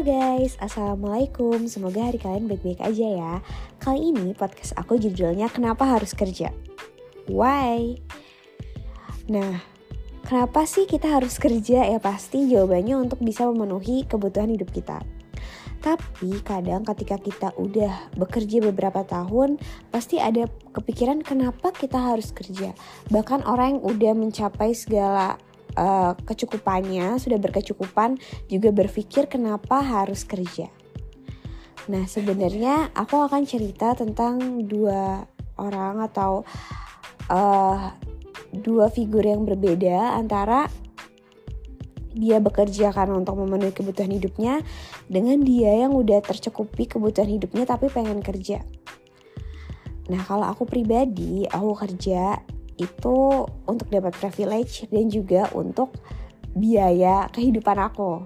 Guys, Assalamualaikum Semoga hari kalian baik-baik aja ya Kali ini podcast aku judulnya Kenapa Harus Kerja? Why? Nah, kenapa sih kita harus kerja? Ya pasti jawabannya untuk bisa memenuhi kebutuhan hidup kita tapi kadang ketika kita udah bekerja beberapa tahun, pasti ada kepikiran kenapa kita harus kerja. Bahkan orang yang udah mencapai segala uh, kecukupannya, sudah berkecukupan, juga berpikir kenapa harus kerja. Nah, sebenarnya aku akan cerita tentang dua orang atau uh, dua figur yang berbeda antara dia bekerja karena untuk memenuhi kebutuhan hidupnya dengan dia yang udah tercukupi kebutuhan hidupnya tapi pengen kerja. Nah, kalau aku pribadi, aku kerja itu untuk dapat privilege dan juga untuk biaya kehidupan aku.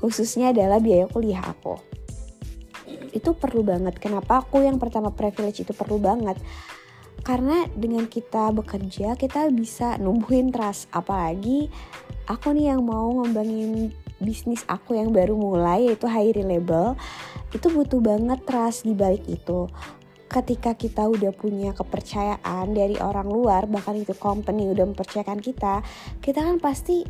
Khususnya adalah biaya kuliah aku. Itu perlu banget. Kenapa aku yang pertama privilege itu perlu banget? Karena dengan kita bekerja, kita bisa numbuhin trust. Apalagi aku nih yang mau ngembangin bisnis aku yang baru mulai yaitu high label itu butuh banget trust di balik itu ketika kita udah punya kepercayaan dari orang luar bahkan itu company udah mempercayakan kita kita kan pasti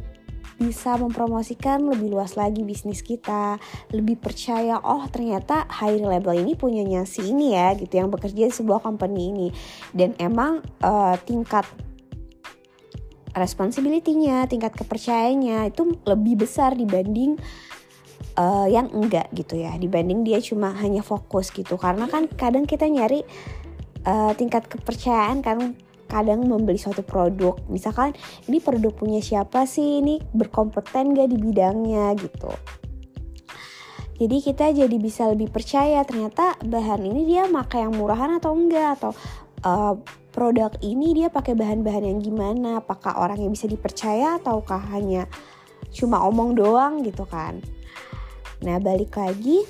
bisa mempromosikan lebih luas lagi bisnis kita lebih percaya oh ternyata high level ini punyanya si ini ya gitu yang bekerja di sebuah company ini. Dan emang uh, tingkat responsibility-nya, tingkat kepercayaannya itu lebih besar dibanding uh, yang enggak gitu ya dibanding dia cuma hanya fokus gitu. Karena kan kadang kita nyari uh, tingkat kepercayaan kan kadang membeli suatu produk. Misalkan ini produk punya siapa sih? Ini berkompeten gak di bidangnya? gitu. Jadi kita jadi bisa lebih percaya ternyata bahan ini dia makai yang murahan atau enggak? Atau uh, produk ini dia pakai bahan-bahan yang gimana? Apakah orang yang bisa dipercaya ataukah hanya cuma omong doang gitu kan Nah, balik lagi,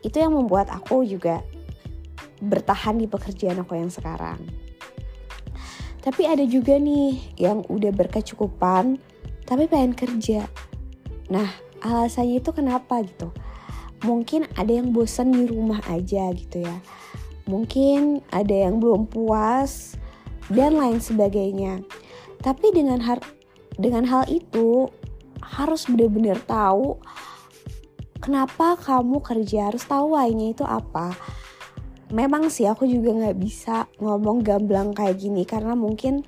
itu yang membuat aku juga bertahan di pekerjaan aku yang sekarang. Tapi ada juga nih yang udah berkecukupan, tapi pengen kerja. Nah, alasannya itu kenapa gitu? Mungkin ada yang bosan di rumah aja gitu ya. Mungkin ada yang belum puas dan lain sebagainya. Tapi dengan hal dengan hal itu harus benar-benar tahu kenapa kamu kerja harus tahu why-nya itu apa? Memang sih aku juga nggak bisa ngomong gamblang kayak gini karena mungkin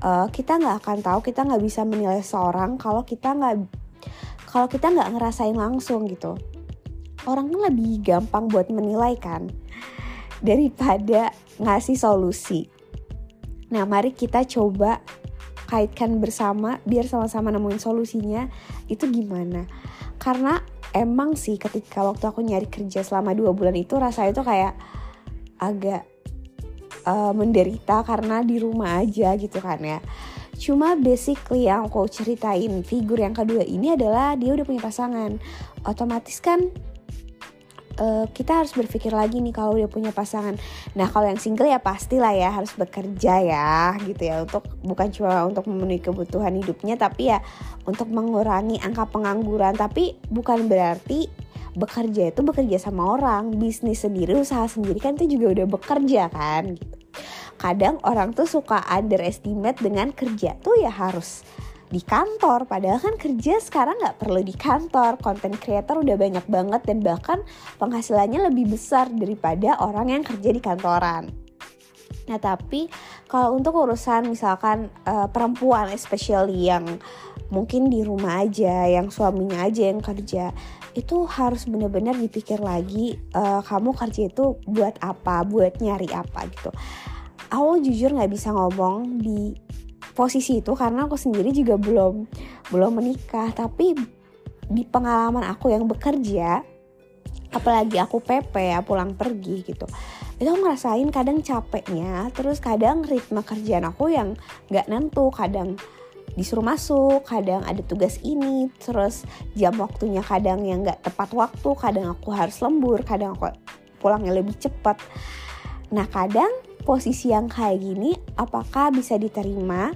uh, kita nggak akan tahu kita nggak bisa menilai seorang kalau kita nggak kalau kita nggak ngerasain langsung gitu. Orang kan lebih gampang buat menilai kan daripada ngasih solusi. Nah mari kita coba kaitkan bersama biar sama-sama nemuin solusinya itu gimana? Karena emang sih ketika waktu aku nyari kerja selama dua bulan itu rasanya tuh kayak agak uh, menderita karena di rumah aja gitu kan ya. Cuma basically yang aku ceritain figur yang kedua ini adalah dia udah punya pasangan. Otomatis kan uh, kita harus berpikir lagi nih kalau udah punya pasangan. Nah kalau yang single ya pastilah ya harus bekerja ya gitu ya untuk bukan cuma untuk memenuhi kebutuhan hidupnya tapi ya untuk mengurangi angka pengangguran. Tapi bukan berarti bekerja itu bekerja sama orang, bisnis sendiri, usaha sendiri kan itu juga udah bekerja kan gitu. Kadang orang tuh suka underestimate dengan kerja tuh ya harus di kantor. Padahal kan kerja sekarang nggak perlu di kantor. Content creator udah banyak banget dan bahkan penghasilannya lebih besar daripada orang yang kerja di kantoran. Nah tapi kalau untuk urusan misalkan uh, perempuan especially yang mungkin di rumah aja yang suaminya aja yang kerja itu harus benar-benar dipikir lagi uh, kamu kerja itu buat apa? Buat nyari apa gitu. Aku jujur nggak bisa ngomong di posisi itu karena aku sendiri juga belum belum menikah. Tapi di pengalaman aku yang bekerja apalagi aku PP ya pulang pergi gitu itu aku ngerasain kadang capeknya terus kadang ritme kerjaan aku yang nggak nentu. Kadang disuruh masuk kadang ada tugas ini terus jam waktunya kadang yang nggak tepat waktu kadang aku harus lembur kadang aku pulangnya lebih cepat. Nah kadang posisi yang kayak gini apakah bisa diterima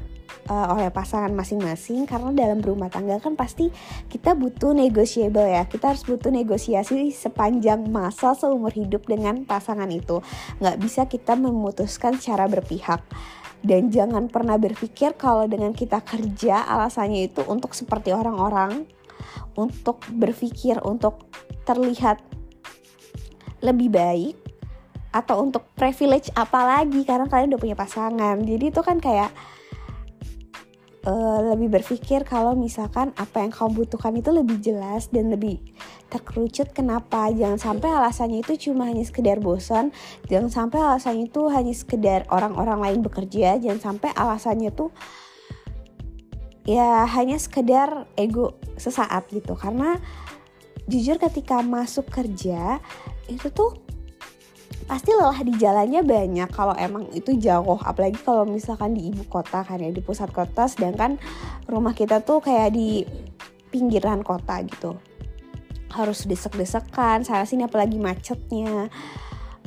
uh, oleh pasangan masing-masing? Karena dalam berumah tangga kan pasti kita butuh negotiable ya. Kita harus butuh negosiasi sepanjang masa seumur hidup dengan pasangan itu. Nggak bisa kita memutuskan secara berpihak. Dan jangan pernah berpikir kalau dengan kita kerja alasannya itu untuk seperti orang-orang untuk berpikir untuk terlihat lebih baik atau untuk privilege apalagi karena kalian udah punya pasangan. Jadi itu kan kayak uh, lebih berpikir kalau misalkan apa yang kamu butuhkan itu lebih jelas dan lebih terkerucut. Kenapa? Jangan sampai alasannya itu cuma hanya sekedar bosan. Jangan sampai alasannya itu hanya sekedar orang-orang lain bekerja. Jangan sampai alasannya tuh ya hanya sekedar ego sesaat gitu. Karena jujur ketika masuk kerja itu tuh pasti lelah di jalannya banyak kalau emang itu jauh. Apalagi kalau misalkan di ibu kota kan ya di pusat kota. Sedangkan rumah kita tuh kayak di pinggiran kota gitu. Harus desek-desekan sana sini apalagi macetnya.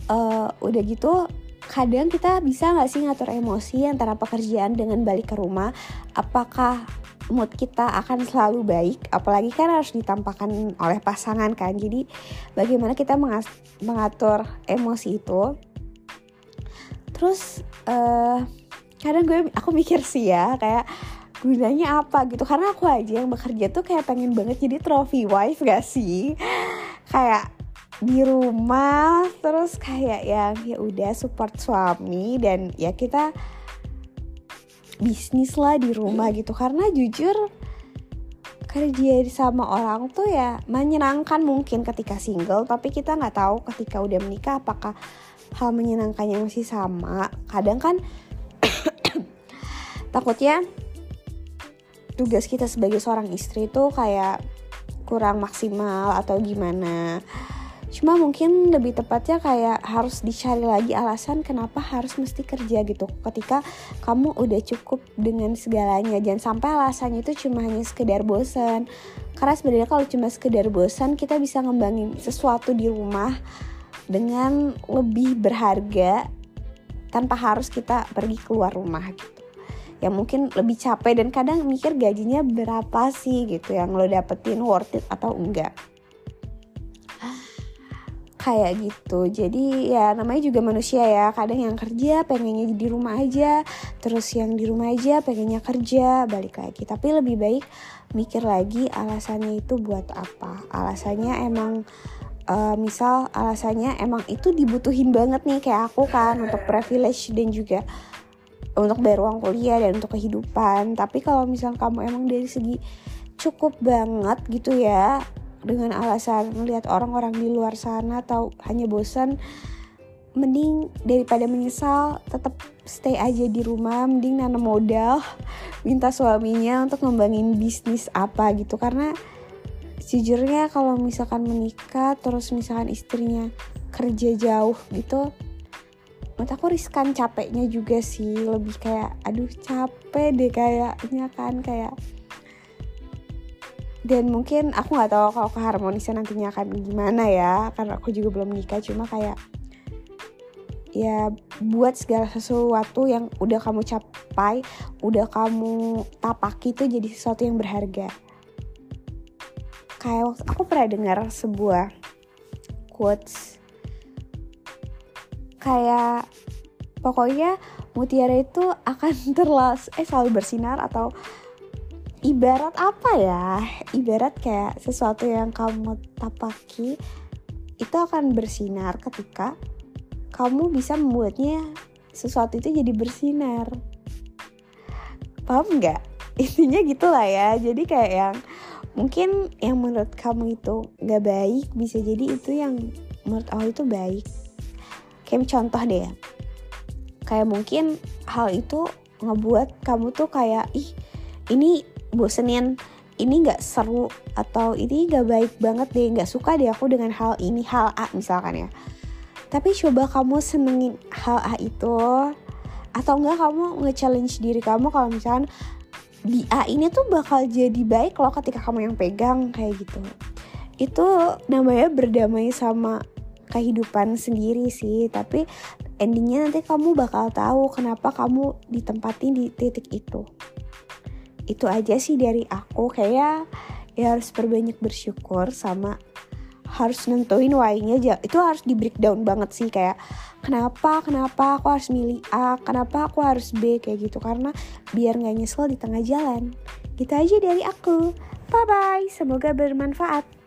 Uh, udah gitu kadang kita bisa nggak sih ngatur emosi antara pekerjaan dengan balik ke rumah? Apakah mood kita akan selalu baik apalagi kan harus ditampakkan oleh pasangan kan. Jadi bagaimana kita mengatur emosi itu? Terus uh, kadang gue aku mikir sih ya kayak gunanya apa gitu. Karena aku aja yang bekerja tuh kayak pengen banget jadi trophy wife gak sih? Kayak di rumah terus kayak yang ya udah support suami dan ya kita bisnis lah di rumah gitu. Karena jujur kerja sama orang tuh ya menyenangkan mungkin ketika single tapi kita nggak tahu ketika udah menikah apakah hal menyenangkannya masih sama. Kadang kan takutnya tugas kita sebagai seorang istri tuh kayak kurang maksimal atau gimana cuma mungkin lebih tepatnya kayak harus dicari lagi alasan kenapa harus mesti kerja gitu. Ketika kamu udah cukup dengan segalanya. Jangan sampai alasannya itu cuma hanya sekedar bosan karena sebenarnya kalau cuma sekedar bosan kita bisa ngembangin sesuatu di rumah dengan lebih berharga tanpa harus kita pergi keluar rumah gitu. Yang mungkin lebih capek dan kadang mikir gajinya berapa sih gitu yang lo dapetin worth it atau enggak kayak gitu. Jadi ya namanya juga manusia ya. Kadang yang kerja pengennya di rumah aja terus yang di rumah aja pengennya kerja balik lagi. Tapi lebih baik mikir lagi alasannya itu buat apa. Alasannya emang uh, misal alasannya emang itu dibutuhin banget nih kayak aku kan untuk privilege dan juga untuk bayar uang kuliah dan untuk kehidupan. Tapi kalau misal kamu emang dari segi cukup banget gitu ya dengan alasan melihat orang-orang di luar sana atau hanya bosan mending daripada menyesal tetap stay aja di rumah mending nanam modal minta suaminya untuk ngembangin bisnis apa gitu. Karena sejujurnya kalau misalkan menikah terus misalkan istrinya kerja jauh gitu menurut aku riskan capeknya juga sih. Lebih kayak aduh capek deh kayaknya kan kayak dan mungkin aku nggak tahu kalau keharmonisan nantinya akan gimana ya karena aku juga belum nikah cuma kayak ya buat segala sesuatu yang udah kamu capai udah kamu tapaki itu jadi sesuatu yang berharga. Kayak waktu aku pernah dengar sebuah quotes kayak pokoknya mutiara itu akan terlas eh selalu bersinar atau ibarat apa ya? Ibarat kayak sesuatu yang kamu tapaki itu akan bersinar ketika kamu bisa membuatnya sesuatu itu jadi bersinar. Paham nggak? Intinya gitulah ya. Jadi kayak yang mungkin yang menurut kamu itu nggak baik bisa jadi itu yang menurut Allah itu baik. Kayak contoh deh kayak mungkin hal itu ngebuat kamu tuh kayak ih ini bosenin ini nggak seru atau ini nggak baik banget deh nggak suka deh aku dengan hal ini hal A misalkan ya. Tapi coba kamu senengin hal A itu atau enggak kamu nge-challenge diri kamu kalau misalkan di A ini tuh bakal jadi baik loh ketika kamu yang pegang kayak gitu. Itu namanya berdamai sama kehidupan sendiri sih tapi endingnya nanti kamu bakal tahu kenapa kamu ditempatin di titik itu itu aja sih dari aku. Kayak ya harus perbanyak bersyukur sama harus nentuin why-nya aja. Itu harus di breakdown banget sih kayak kenapa kenapa aku harus milih A? Kenapa aku harus B? Kayak gitu. Karena biar nggak nyesel di tengah jalan. Gitu aja dari aku. Bye bye semoga bermanfaat